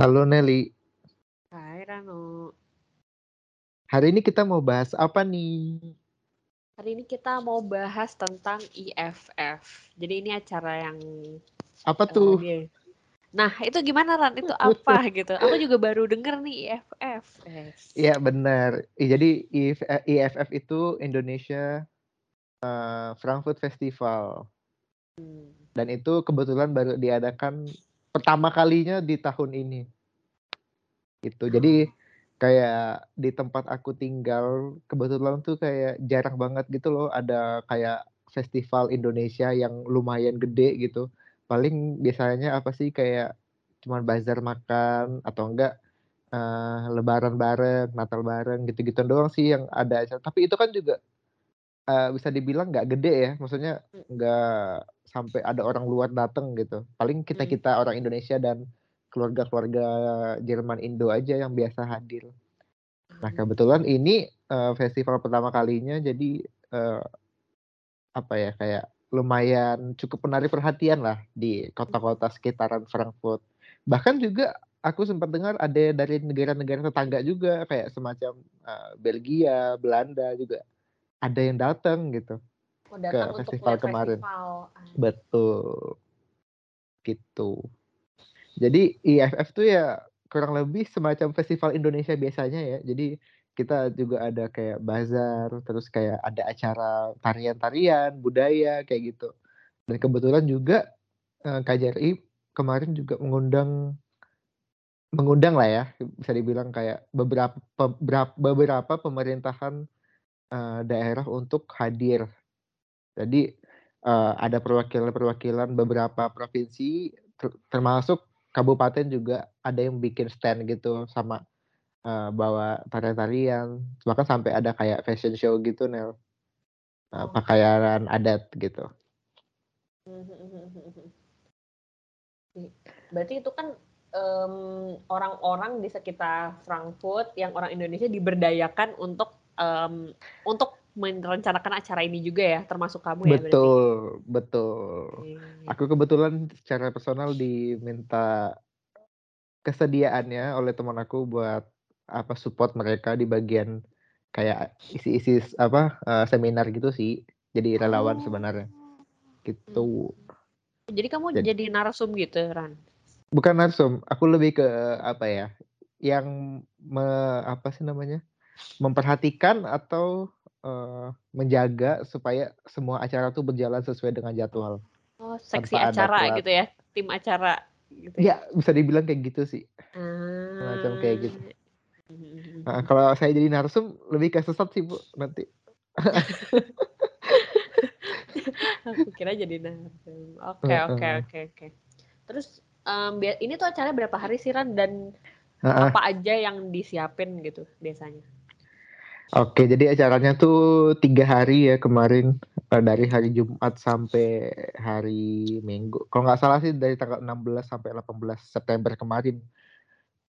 Halo Nelly. Hai Rano. Hari ini kita mau bahas apa nih? Hari ini kita mau bahas tentang IFF. Jadi ini acara yang Apa eh, tuh? dia- Nah, itu gimana Ran? Itu apa gitu? Aku juga baru denger nih IFF. Yes. Iya benar. Ih, Jadi IF- IFF itu Indonesia eh, Frankfurt Festival Hmm. dan itu kebetulan baru diadakan pertama kalinya di tahun ini. Itu. Jadi kayak di tempat aku tinggal kebetulan tuh kayak jarang banget gitu loh ada kayak festival Indonesia yang lumayan gede gitu. Paling biasanya apa sih kayak cuman bazar makan atau enggak eh, lebaran bareng, Natal bareng gitu-gitu doang sih yang ada acara. Tapi itu kan juga eh, bisa dibilang nggak gede ya, maksudnya nggak sampai ada orang luar datang gitu. Paling kita kita orang Indonesia dan keluarga-keluarga Jerman Indo aja yang biasa hadir. Nah kebetulan ini eh, festival pertama kalinya, jadi eh, apa ya kayak lumayan cukup menarik perhatian lah di kota-kota sekitaran Frankfurt. Bahkan juga aku sempat dengar ada dari negara-negara tetangga juga kayak semacam eh, Belgia, Belanda juga ada yang datang gitu. Datang untuk festival kemarin. festival. Betul. Gitu. Jadi IFF tuh ya kurang lebih semacam festival Indonesia biasanya ya. Jadi kita juga ada kayak bazar, terus kayak ada acara tarian-tarian, budaya kayak gitu. Dan kebetulan juga eh, KJRI kemarin juga mengundang mengundang lah ya, bisa dibilang kayak beberapa beberapa, beberapa pemerintahan eh, daerah untuk hadir. Jadi eh, ada perwakilan-perwakilan beberapa provinsi ter- termasuk kabupaten juga ada yang bikin stand gitu sama eh, bawa tarian-tarian. Bahkan sampai ada kayak fashion show gitu Nel. Oh. pakaian adat gitu. Berarti itu kan em, orang-orang di sekitar Frankfurt yang orang Indonesia diberdayakan untuk em, untuk merencanakan acara ini juga ya, termasuk kamu ya berarti. betul betul Oke. aku kebetulan secara personal diminta kesediaannya oleh teman aku buat apa support mereka di bagian kayak isi-isi apa eh, seminar gitu sih jadi relawan Oh. sebenarnya gitu Jadi kamu Jadi- jadi narsum gitu, Ran? bukan narsum aku lebih ke apa ya yang me- apa sih namanya memperhatikan atau eh, menjaga supaya semua acara tuh berjalan sesuai dengan jadwal Oh, seksi Tanpa acara gitu ya, tim acara gitu. ya bisa dibilang kayak gitu sih Ah. Semacam kayak gitu. Hmm. Nah, kalau saya jadi narsum lebih ke sesat sih bu nanti Aku kira jadi narsum. Oke, oke, oke, oke. Terus bia- ini tuh acaranya berapa hari sih Ran dan Heeh. apa aja yang disiapin gitu biasanya? Oke, jadi acaranya tuh tiga hari ya kemarin Eh, dari hari Jumat sampai hari Minggu. Kalau nggak salah sih dari tanggal 16 sampai 18 September kemarin.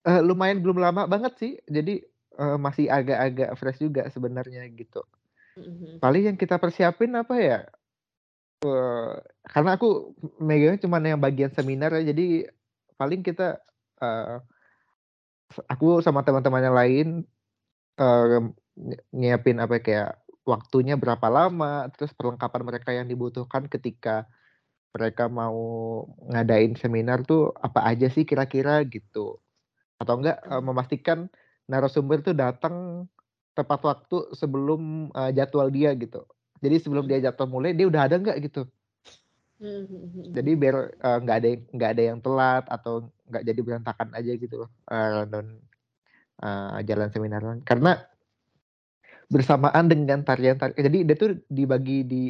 Eh, lumayan belum lama banget sih, jadi eh, masih agak-agak fresh juga sebenarnya gitu. Mhm. Paling yang kita persiapin apa ya? Eh, karena aku megangnya cuma yang bagian seminar ya, jadi paling kita eh, aku sama teman-teman yang lain eh, ny- nyiapin apa ya, kayak waktunya berapa lama, terus perlengkapan mereka yang dibutuhkan ketika mereka mau ngadain seminar tuh apa aja sih kira-kira gitu. Atau enggak Hmm. memastikan narasumber tuh datang tepat waktu sebelum eh, jadwal dia gitu. Jadi sebelum dia jadwal mulai dia udah ada nggak gitu. Mhm. Jadi biar eh, nggak ada yang nggak ada yang telat atau nggak jadi berantakan aja gitu loh eh, dan eh, jalan seminar karena bersamaan dengan tarian tarian jadi dia tuh dibagi di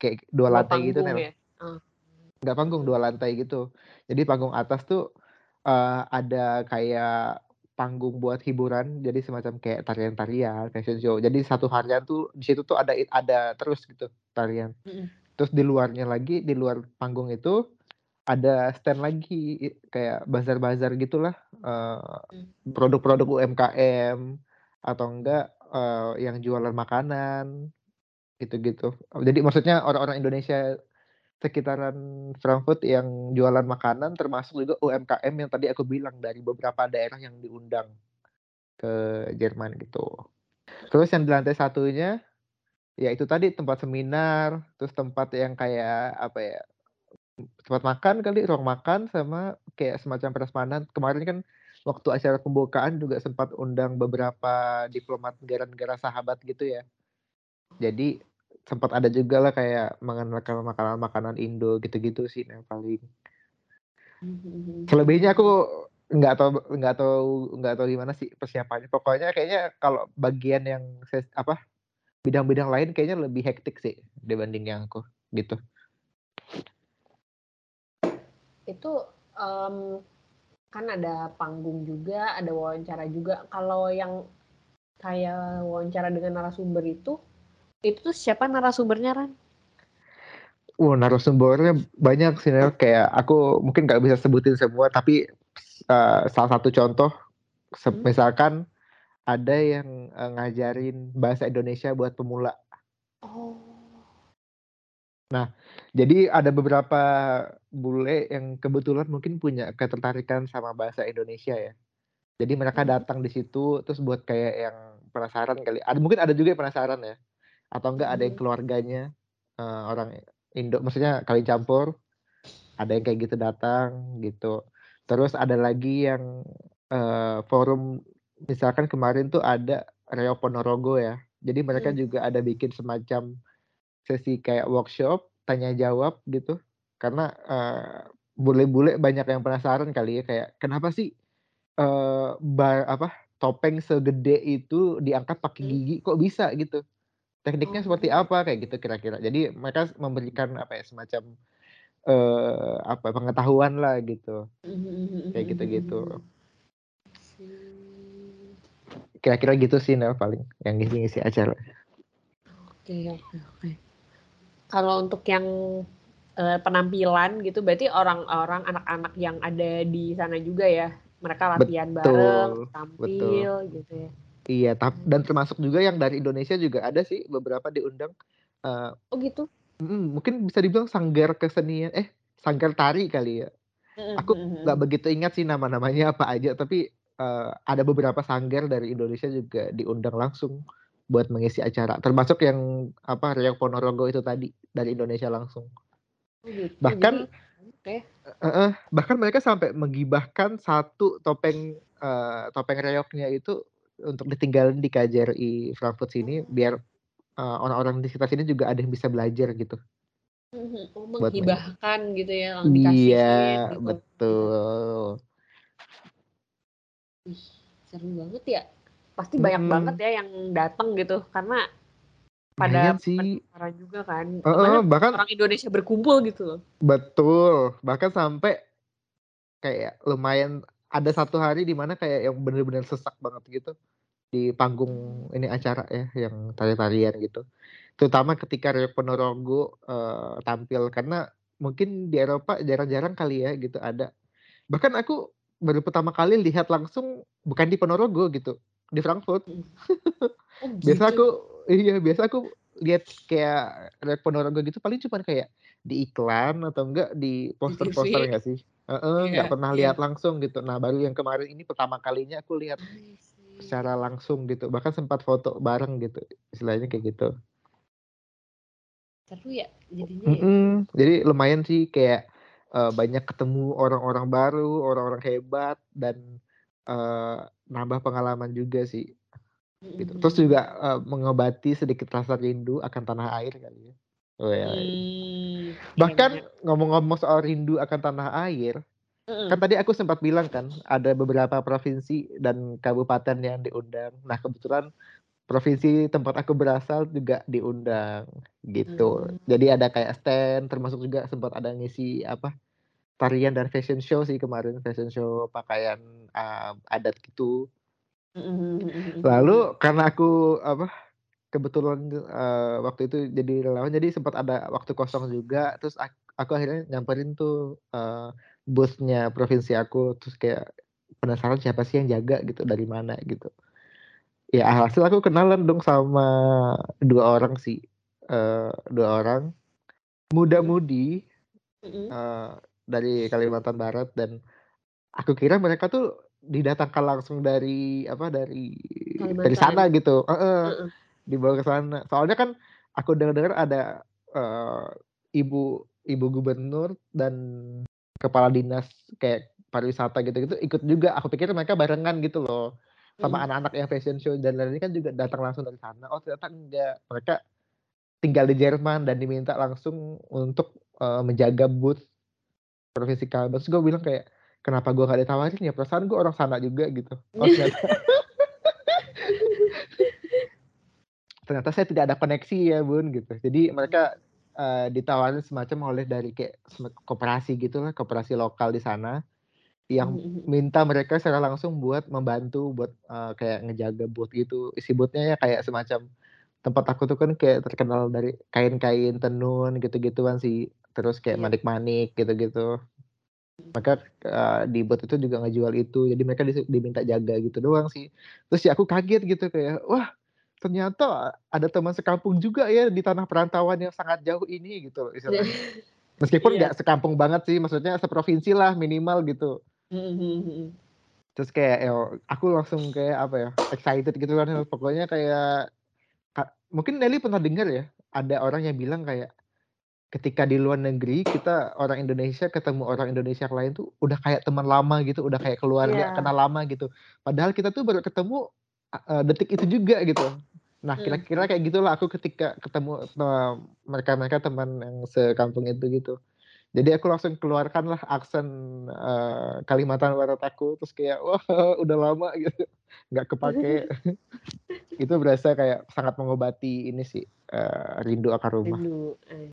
kayak dua Dua lantai gitu Nel. ya? Nggak panggung dua lantai gitu jadi panggung atas tuh eh, ada kayak panggung buat hiburan jadi semacam kayak tarian-tarian fashion show jadi satu harian tuh di situ tuh ada ada terus gitu tarian terus di luarnya lagi di luar panggung itu ada stand lagi kayak bazar-bazar gitulah eh, Hmm. produk-produk UMKM atau enggak eh, yang jualan makanan gitu-gitu jadi maksudnya orang-orang Indonesia sekitaran Frankfurt yang jualan makanan, termasuk juga UMKM yang tadi aku bilang dari beberapa daerah yang diundang ke Jerman gitu. Terus yang di lantai satunya, ya itu tadi tempat seminar, terus tempat yang kayak apa ya, tempat makan kali, ruang makan sama kayak semacam prasmanan. Kemarin kan waktu acara pembukaan juga sempat undang beberapa diplomat negara-negara sahabat gitu ya. Jadi sempat ada juga lah kayak mengenalkan makanan-makanan Indo gitu-gitu sih yang paling. Mhm. Selebihnya aku nggak tahu nggak tahu nggak tahu gimana sih persiapannya. Pokoknya kayaknya kalau bagian yang ses apa, bidang-bidang lain kayaknya lebih hektik sih dibanding yang aku, gitu. Itu, mmm, kan ada panggung juga, ada wawancara juga. Kalau yang kayak wawancara dengan narasumber itu, itu tuh siapa narasumbernya, Ran? Uh, narasumbernya banyak sih, Nel. Kayak aku mungkin nggak bisa sebutin semua, tapi, eee, salah satu contoh, Hmm. misalkan ada yang, eee, ngajarin bahasa Indonesia buat pemula. Oh. Nah, jadi ada beberapa bule yang kebetulan mungkin punya ketertarikan sama bahasa Indonesia ya. Jadi mereka Mhm. datang di situ, terus buat kayak yang penasaran kali. Ada mungkin ada juga yang penasaran ya, atau enggak ada yang Mhm. keluarganya, eee, orang Indo maksudnya kawin campur, ada yang kayak gitu datang, gitu. Terus ada lagi yang, eee, forum misalkan kemarin tuh ada Reok Ponorogo ya. Jadi mereka Mhm. juga ada bikin semacam sesi kayak workshop, tanya jawab gitu. Karena, eee, bule-bule banyak yang penasaran kali ya, kayak kenapa sih, eee, ba apa, topeng segede itu diangkat pakai Mmm. gigi, kok bisa gitu? Tekniknya seperti Oh. apa? Kayak gitu kira-kira. Jadi mereka memberikan apa ya, semacam, eee, apa, pengetahuan lah gitu. Kayak gitu-gitu. Sip. Kira-kira gitu sih, Nel, paling yang ngisi-ngisi acara. Oke oke oke. Kalau untuk yang, eee, penampilan gitu, berarti orang-orang, anak-anak yang ada di sana juga ya? Mereka latihan bareng, Betul betul. tampil gitu ya? Iya, tap Mmm. dan termasuk juga yang dari Indonesia juga ada sih beberapa diundang, eee Oh gitu? mhm, mungkin bisa dibilang sanggar kesenian eh, sanggar tari kali ya. Aku nggak begitu ingat sih nama-namanya apa aja, tapi, eee, ada beberapa sanggar dari Indonesia juga diundang langsung buat mengisi acara. Termasuk yang apa, Reok Ponorogo itu tadi, dari Indonesia langsung. Oh gitu, Bahkan jadi oke. e heeh, bahkan mereka sampai menggibahkan satu topeng, eee, topeng reoknya itu untuk ditinggalin di KJRI Frankfurt sini biar, eee, orang-orang di sekitar sini juga ada yang bisa belajar gitu. Mhm mhm. Oh menghibahkan gitu ya, langsung Iya, dikasihin gitu. Mhm. betul. Wih, seru banget ya. Pasti banyak banget Mhm. ya yang dateng gitu, karena pada penasaran juga kan, Heeh, mana bahkan orang Indonesia berkumpul gitu loh. Betul, bahkan sampai kayak lumayan ada satu hari di mana kayak yang bener-bener sesak banget gitu, di panggung ini acara ya, yang tari-tarian gitu. Terutama ketika Reok Ponorogo, eee, tampil, karena mungkin di Eropa jarang-jarang kali ya gitu ada. Bahkan aku baru pertama kali lihat langsung bukan di Ponorogo gitu, di Frankfurt. Oh Biasa gitu? aku iya, biasa aku lihat kayak Reok Ponorogo gitu paling cuman kayak di iklan atau enggak di poster-poster nggak sih? Heeh, nggak Iya pernah iya. lihat langsung gitu. Nah, baru yang kemarin ini pertama kalinya aku lihat I see. secara langsung gitu, bahkan sempat foto bareng gitu, istilahnya kayak gitu. Seru ya jadinya ya? Mhm, jadi lumayan sih kayak, eee, banyak ketemu orang-orang baru, orang-orang hebat dan, eee, nambah pengalaman juga sih, gitu. Terus juga, eee, mengobati sedikit rasa rindu akan tanah air kali ya. Wes. Mmm, iya Bahkan ngomong-ngomong soal rindu akan tanah air, kan Mhm. tadi aku sempat bilang kan, ada beberapa provinsi dan kabupaten yang diundang. Nah, kebetulan provinsi tempat aku berasal juga diundang, gitu. Mmm. Jadi ada kayak stand, termasuk juga sempat ada ngisi apa, tarian dan fashion show sih kemarin, fashion show pakaian, eee, adat gitu. Mhm mhm mhm. Lalu karena aku apa, kebetulan, eee, waktu itu jadi relawan, jadi sempat ada waktu kosong juga, terus ak aku akhirnya nyamperin tuh, eee, booth-nya provinsi aku, terus kayak penasaran siapa sih yang jaga gitu, dari mana gitu. Ya alhasil aku kenalan dong sama 2 orang sih, eee, 2 orang, Mhm. muda-mudi Mhm. Dari Kalimantan Barat dan aku kira mereka tuh didatangkan langsung dari apa, dari dari Kalimantan. sana gitu heeh, Heeh. dibawa ke sana. Soalnya kan aku dengar-dengar ada, eee, ibu ibu gubernur dan kepala dinas kayak pariwisata gitu-gitu ikut juga, aku pikir mereka barengan gitu loh, sama Mhm. anak-anak yang fashion show dan lain-lain kan juga datang langsung dari sana, oh ternyata enggak, mereka tinggal di Jerman dan diminta langsung untuk, eee, menjaga booth provinsi Kalbar, terus gue bilang kayak, "Kenapa gue nggak ditawarin ya? Perasaan gue orang sana juga," gitu. Oh ternyata ternyata saya tidak ada koneksi ya Bun, gitu. Jadi mereka, eee, ditawarin semacam oleh dari kayak koperasi gitulah, koperasi lokal di sana, yang mhm mhm. minta mereka secara langsung buat membantu buat, eee, kayak ngejaga booth gitu. Isi booth-nya ya kayak semacam tempat aku tuh kan kayak terkenal dari kain-kain tenun gitu-gituan sih, terus kayak Iya. manik-manik gitu-gitu. Maka, eee, di booth itu juga ngejual itu, jadi mereka diminta jaga gitu doang sih. Terus ya aku kaget gitu kayak, wah ternyata ada teman sekampung juga ya di tanah perantauan yang sangat jauh ini gitu istilahnya. Meskipun Iya. nggak sekampung banget sih, maksudnya seprovinsilah minimal gitu. Mhm mhm mhm. Terus kayak yo aku langsung kayak apa ya, excited gitu kan, pokoknya kayak ka mungkin Nelly pernah denger ya, ada orang yang bilang kayak, ketika di luar negeri kita orang Indonesia ketemu orang Indonesia yang lain tuh udah kayak teman lama gitu, udah kayak keluarga, Iya. kenal lama gitu. Padahal kita tuh baru ketemu, eee, detik itu juga gitu. Nah Mhm kira-kira kayak gitulah aku ketika ketemu, mereka-mereka teman yang sekampung itu gitu. Jadi aku langsung keluarkanlah aksen, eee, Kalimantan Barat aku, terus kayak, wah udah lama gitu nggak kepakai. Itu berasa kayak sangat mengobati ini sih, eee, rindu akan rumah. Rindu, eh.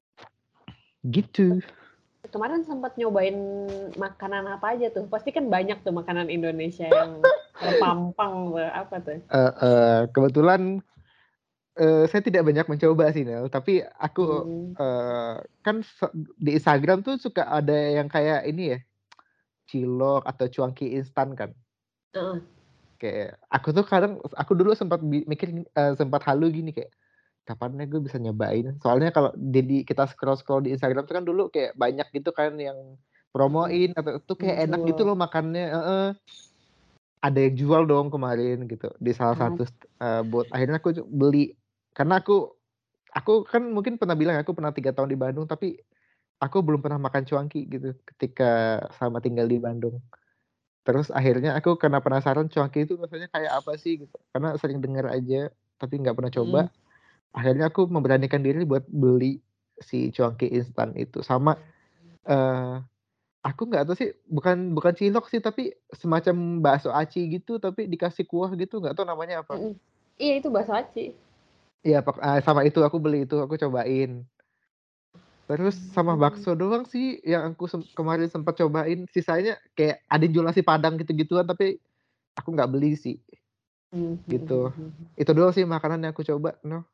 Gitu. Kemarin sempet nyobain makanan apa aja tuh? Pasti kan banyak tuh makanan Indonesia yang terpampang tuh, apa tuh? Heeh, kebetulan, eee, saya tidak banyak mencoba sih Nel, tapi aku, Mmm. eee, kan di Instagram tuh suka ada yang kayak ini ya, cilok atau cuanki instan kan. Heeh. Kayak aku tuh kadang aku dulu sempat mikir, eee, sempat halu gini kayak, kapan ya gue bisa nyobain? Soalnya kalau jadi kita scroll-scroll di Instagram tuh kan dulu kayak banyak gitu kan yang promoin atau tuh kayak enak gitu loh makannya heeh. Ada yang jual dong kemarin gitu di salah Ah. satu eee, booth, akhirnya aku beli. Karena aku aku kan mungkin pernah bilang aku pernah 3 tahun di Bandung, tapi aku belum pernah makan cuanki gitu ketika selama tinggal di Bandung. Terus akhirnya aku karena penasaran cuanki itu rasanya kayak apa sih gitu, karena sering denger aja tapi nggak pernah coba, Mhm. akhirnya aku memberanikan diri buat beli si cuanki instan itu. Sama, eee, aku nggak tahu sih, bukan bukan cilok sih, tapi semacam bakso aci gitu, tapi dikasih kuah gitu, nggak tahu namanya apa. Mhm. Iya itu bakso aci. Iya eee, sama itu, aku beli itu, aku cobain. Terus sama Mmm. bakso doang sih yang aku sem kemarin sempet cobain, sisanya kayak ada jual nasi Padang gitu-gituan, tapi aku nggak beli sih. Mhm Gitu. mhm. Itu doang sih makanan yang aku coba, Noh.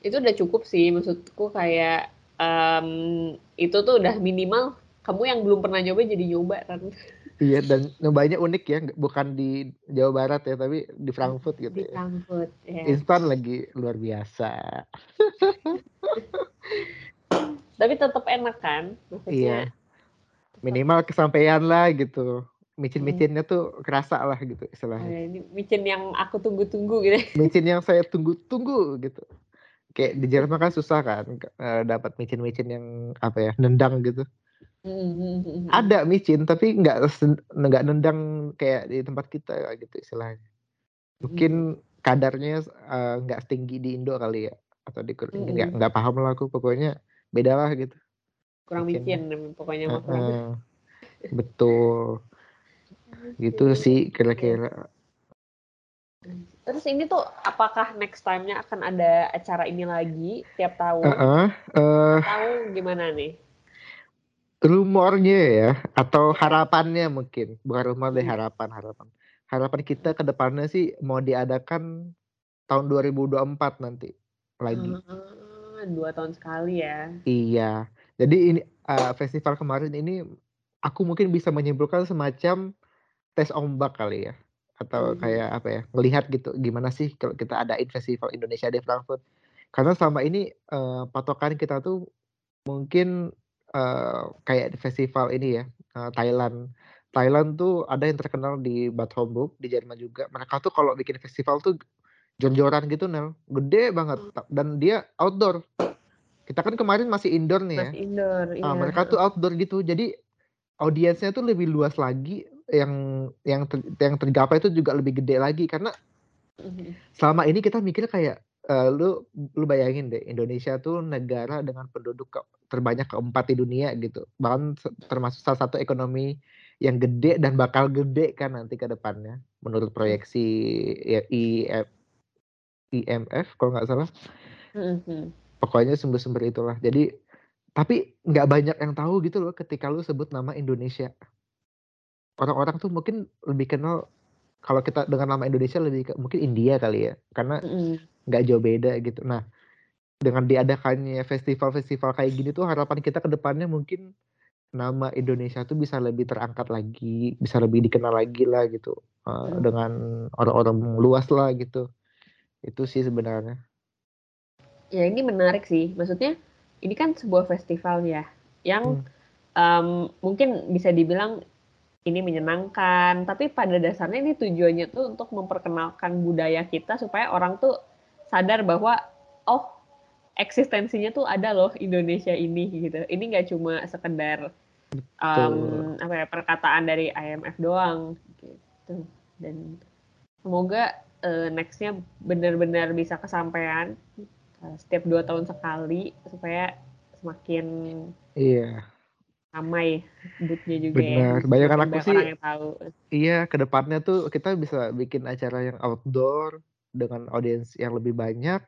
Itu udah cukup sih, maksudku kayak, mmm, itu tuh udah minimal kamu yang belum pernah nyoba jadi nyoba kan. Iya dan nyobainnya unik ya, bukan di Jawa Barat ya, tapi di Frankfurt gitu di ya. Frankfurt, iya. Instan lagi, luar biasa. Tapi tetep enak kan? Maksudnya Iya. Minimal kesampaianlah gitu, Mhm. micin-micinnya tuh kerasalah gitu Oh istilahnya. ya ini micin yang aku tunggu-tunggu gitu ya. Micin yang saya tunggu-tunggu gitu. Kayak di Jerman kan susah kan, eee, dapat micin-micin yang apa ya, nendang gitu. Mhm mhm mhm mhm. Ada micin, tapi nggak sen nggak nendang kayak di tempat kita gitu istilahnya. Mungkin kadarnya, eee, nggak setinggi di Indo kali ya, atau di kur nggak Mhm. nggak pahamlah aku, pokoknya bedalah gitu Kurang micin pokoknya mah kurang. Heeh. Betul. Gitu Oke, sih kira-kira. Mmm, terus ini tuh apakah next time-nya akan ada acara ini lagi tiap tahun? Heeh, eee Atau gimana nih? Rumornya ya, atau harapannya mungkin, bukan rumor deh, Mhm. harapan harapan. Harapan kita ke depannya sih mau diadakan tahun 2024 nanti, lagi. Ah, 2 tahun sekali ya. Iya. Jadi ini, eee, festival kemarin ini aku mungkin bisa menyimpulkan semacam tes ombak kali ya, atau Mhm. kayak apa ya, ngelihat gitu gimana sih kalau kita adain festival Indonesia di Frankfurt. Karena selama ini, eee, patokan kita tuh mungkin, uh, kayak di festival ini ya, uh, Thailand. Thailand tuh ada yang terkenal di Bad Homburg, di Jerman juga. Mereka tuh kalau bikin festival tuh jor-joran gitu Nel, gede banget dan dia outdoor. Kita kan kemarin masih indoor nih ya. Masih indoor, uh, iya. mereka tuh outdoor gitu. Jadi audiensnya tuh lebih luas lagi, yang yang ter yang tergapai itu juga lebih gede lagi karena Mhm. selama ini kita mikir kayak, eee, lu lu bayangin deh Indonesia tuh negara dengan penduduk ke terbanyak keempat di dunia gitu, bahkan se termasuk salah satu ekonomi yang gede dan bakal gede kan nanti ke depannya menurut proyeksi ya IF IMF kalau nggak salah. Mhm mhm. Pokoknya sumber-sumber itulah. Jadi tapi nggak banyak yang tahu gitu loh ketika lu sebut nama Indonesia. Orang-orang tuh mungkin lebih kenal kalau kita dengan nama Indonesia lebih ke mungkin India kali ya, karena Mhm. Nggak jauh beda gitu. Nah, dengan diadakannya festival-festival kayak gini tuh harapan kita ke depannya mungkin nama Indonesia tuh bisa lebih terangkat lagi, bisa lebih dikenal lagi lah gitu, Mhm. dengan orang-orang luas lah gitu. Itu sih sebenarnya. Ya ini menarik sih, maksudnya ini kan sebuah festival ya, yang, Hmm. mmm, mungkin bisa dibilang ini menyenangkan, tapi pada dasarnya ini tujuannya tuh untuk memperkenalkan budaya kita supaya orang tuh sadar bahwa, oh eksistensinya tuh ada loh Indonesia ini gitu. Ini nggak cuma sekedar, Betul. mmm, apa ya, perkataan dari IMF doang gitu. Dan semoga, eee, next-nya benar-benar bisa kesampaian, eee, setiap 2 tahun sekali supaya semakin Iya. ramai booth-nya juga ya, Bener, bayangan semakin aku banyak sih orang yang tahu. iya ke depannya tuh kita bisa bikin acara yang outdoor dengan audiens yang lebih banyak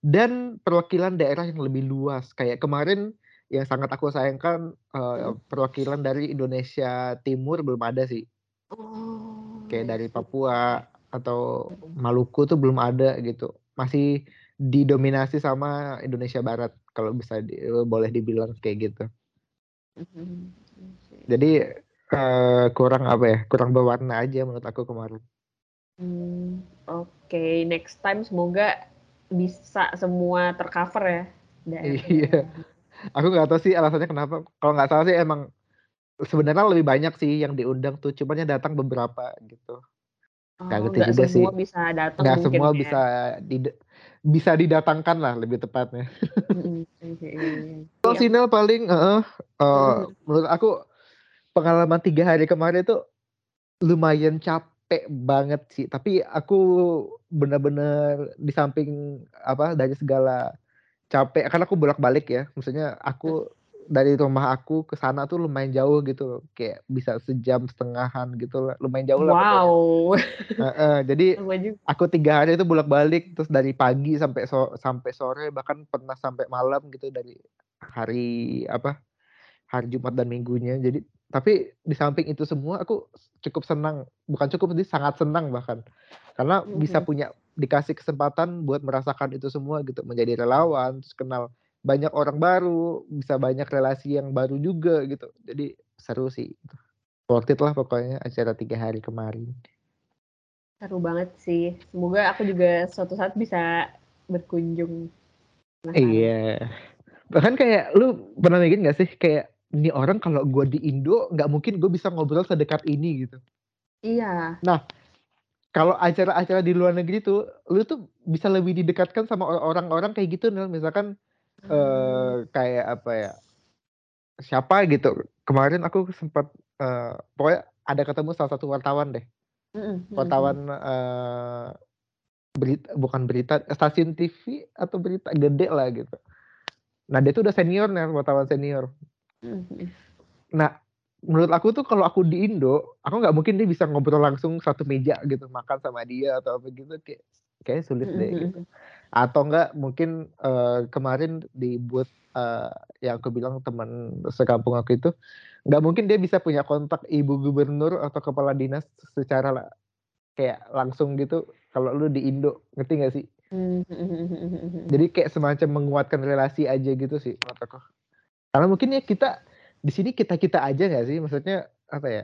dan perwakilan daerah yang lebih luas. Kayak kemarin yang sangat aku sayangkan, Mhm. perwakilan dari Indonesia Timur belum ada sih. Oh, Kayak dari see. Papua atau. Maluku tuh belum ada gitu. Masih didominasi sama Indonesia Barat kalau bisa di boleh dibilang kayak gitu. Mhm, I see. Jadi, eee, kurang apa ya, kurang berwarna aja menurut aku kemarin. Mmm, oke, next time semoga bisa semua ter-cover ya Iya, aku nggak tahu sih alasannya kenapa. Kalau nggak salah sih emang sebenarnya lebih banyak sih yang diundang tuh, cuman yang datang beberapa gitu. Oh, ngerti nggak juga semua sih. bisa datang mungkin semua ya? bisa dida bisa didatangkan lah lebih tepatnya. Oke. Itu Iya. sih Nel paling eee, Mhm. menurut aku pengalaman 3 hari kemarin itu lumayan capek banget sih, tapi aku bener-bener di samping apa, dari segala capek kan aku bolak-balik ya, maksudnya aku dari rumah aku ke sana tuh lumayan jauh gitu loh, kayak bisa sejam setengahan gitu lah, lumayan jauh lah. Wow. Heeh, jadi Lama juga. aku 3 hari itu bolak-balik, terus dari pagi sampai so sampai sore, bahkan pernah sampai malam gitu dari hari apa, hari Jumat dan Minggunya. Jadi tapi di samping itu semua aku cukup senang, bukan cukup sih, sangat senang bahkan. Karena bisa Mhm. punya dikasih kesempatan buat merasakan itu semua gitu, menjadi relawan, terus kenal banyak orang baru, bisa banyak relasi yang baru juga gitu. Jadi seru sih, worth it lah pokoknya acara 3 hari kemarin. Seru banget sih, semoga aku juga suatu saat bisa berkunjung. Penasaran. Iya, bahkan kayak lu pernah mikir nggak sih, kayak ini orang kalau gua di Indo nggak mungkin gue bisa ngobrol sedekat ini gitu. Iya. Nah, kalau acara-acara di luar negeri tuh, lu tuh bisa lebih didekatkan sama orang-orang kayak gitu Nel, misalkan, Mmm. eee, kayak apa ya, siapa gitu, kemarin aku sempet, eee, pokoknya ada ketemu salah satu wartawan deh. Mhm mhm mhm. Wartawan, eee, berit bukan berita, stasiun TV atau berita gede lah gitu. Nah dia tuh udah senior Nel, wartawan senior. Mhm mhm. Nah, menurut aku tuh kalau aku di Indo, aku nggak mungkin dia bisa ngobrol langsung satu meja gitu, makan sama dia atau apa gitu, kayak kayaknya sulit deh mhm gitu. Atau enggak mungkin, eee, kemarin di booth, eee, yang aku bilang teman sekampung aku itu, nggak mungkin dia bisa punya kontak ibu gubernur atau kepala dinas secara la kayak langsung gitu kalau lu di Indo, ngerti nggak sih? Mhm. Jadi kayak semacam menguatkan relasi aja gitu sih menurut aku. Karena mungkin ya kita di sini kita-kita aja nggak sih? Maksudnya apa ya,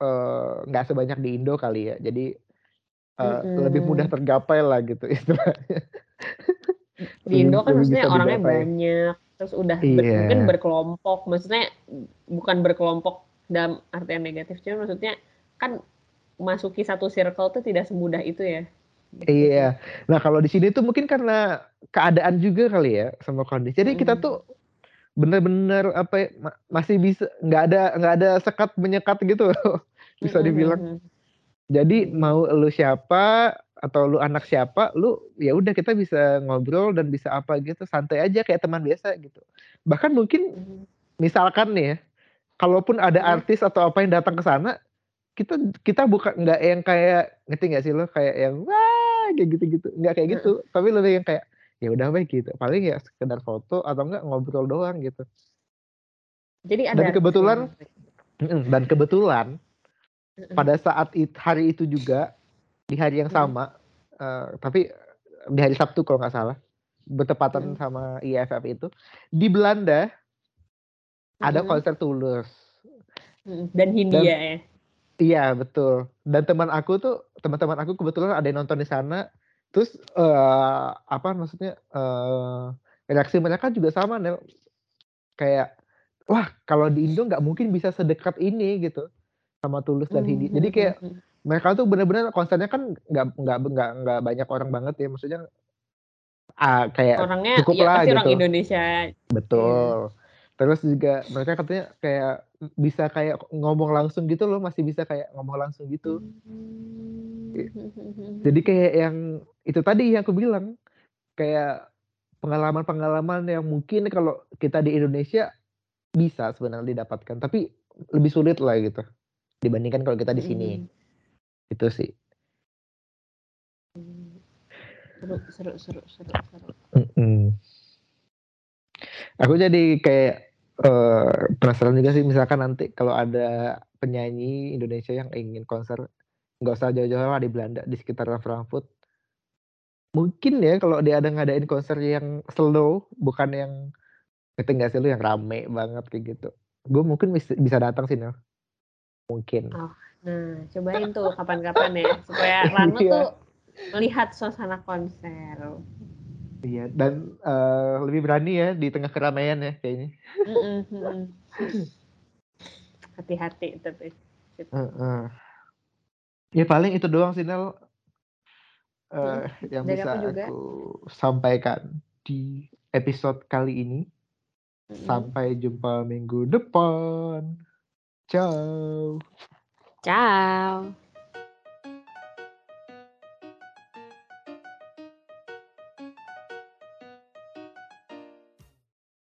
eee, nggak sebanyak di Indo kali ya. Jadi, eee, lebih mudah tergapai lah gitu istilahnya. Di Indo kan maksudnya orangnya digapai. banyak. terus udah ber- Iya. mungkin berkelompok maksudnya bukan berkelompok dalam artian negatif cuma maksudnya kan masuki satu circle tuh tidak semudah itu ya Iya. Nah kalau di sini tuh mungkin karena keadaan juga kali ya sama kondisi. Jadi kita Mm. tuh bener-bener apa ya, ma- masih bisa nggak ada nggak ada sekat menyekat gitu loh, bisa Mm-mm, dibilang. mm-mm. Jadi mau lu siapa atau lu anak siapa, lu ya udah kita bisa ngobrol dan bisa apa gitu santai aja kayak teman biasa gitu. Bahkan mungkin misalkan nih ya, kalaupun ada artis atau apa yang datang ke sana, kita kita bukan nggak yang kayak ngerti nggak sih lo kayak yang wah kayak gitu-gitu, nggak kayak gitu, tapi lebih yang kayak ya udah baik gitu. Paling ya sekedar foto atau enggak ngobrol doang gitu. jadi Dan ada kebetulan- Mm-mm, Dan kebetulan pada saat it- hari itu juga di hari yang Mm. sama, eh, tapi di hari Sabtu kalau nggak salah, bertepatan Mm. sama IFF itu di Belanda ada Mm-mm. konser Tulus. Dan Hindia ya Iya betul. Dan teman aku tuh teman-teman aku kebetulan ada yang nonton di sana. Terus eh apa maksudnya eh reaksi mereka juga sama Nel. Kayak wah kalau di Indo nggak mungkin bisa sedekat ini gitu sama Tulus dan Hindi. Jadi kayak Mm-mm. mereka tuh bener-bener konsernya kan nggak nggak nggak nggak banyak orang banget ya maksudnya ah kayak orangnya cukup ya lah pasti orang gitu. Indonesia betul. Terus juga mereka katanya kayak bisa kayak ngomong langsung gitu loh, masih bisa kayak ngomong langsung gitu. Mm. Jadi kayak yang itu tadi yang aku bilang kayak pengalaman-pengalaman yang mungkin kalau kita di Indonesia bisa sebenarnya didapatkan, tapi lebih sulit lah gitu dibandingkan kalau kita di sini. Itu sih. seru seru seru seru seru Mm-mm. Aku jadi kayak eh, penasaran juga sih misalkan nanti kalau ada penyanyi Indonesia yang ingin konser nggak usah jauh-jauh lah di Belanda di sekitar Frankfurt. Mungkin ya kalau dia ada ngadain konser yang slow bukan yang ngerti nggak sih lu yang rame banget kayak gitu. Gue mungkin bisa, datang sih Nel. Mungkin. Nah cobain tuh kapan-kapan ya supaya Rano Iya. tuh melihat suasana konser iya dan eh, lebih berani ya di tengah keramaian ya kayaknya hati-hati tapi Heeh. Ya paling itu doang sih Nel eh, yang dari bisa aku juga. aku sampaikan di episode kali ini. Mm-mm. Sampai jumpa minggu depan. Ciao. ciao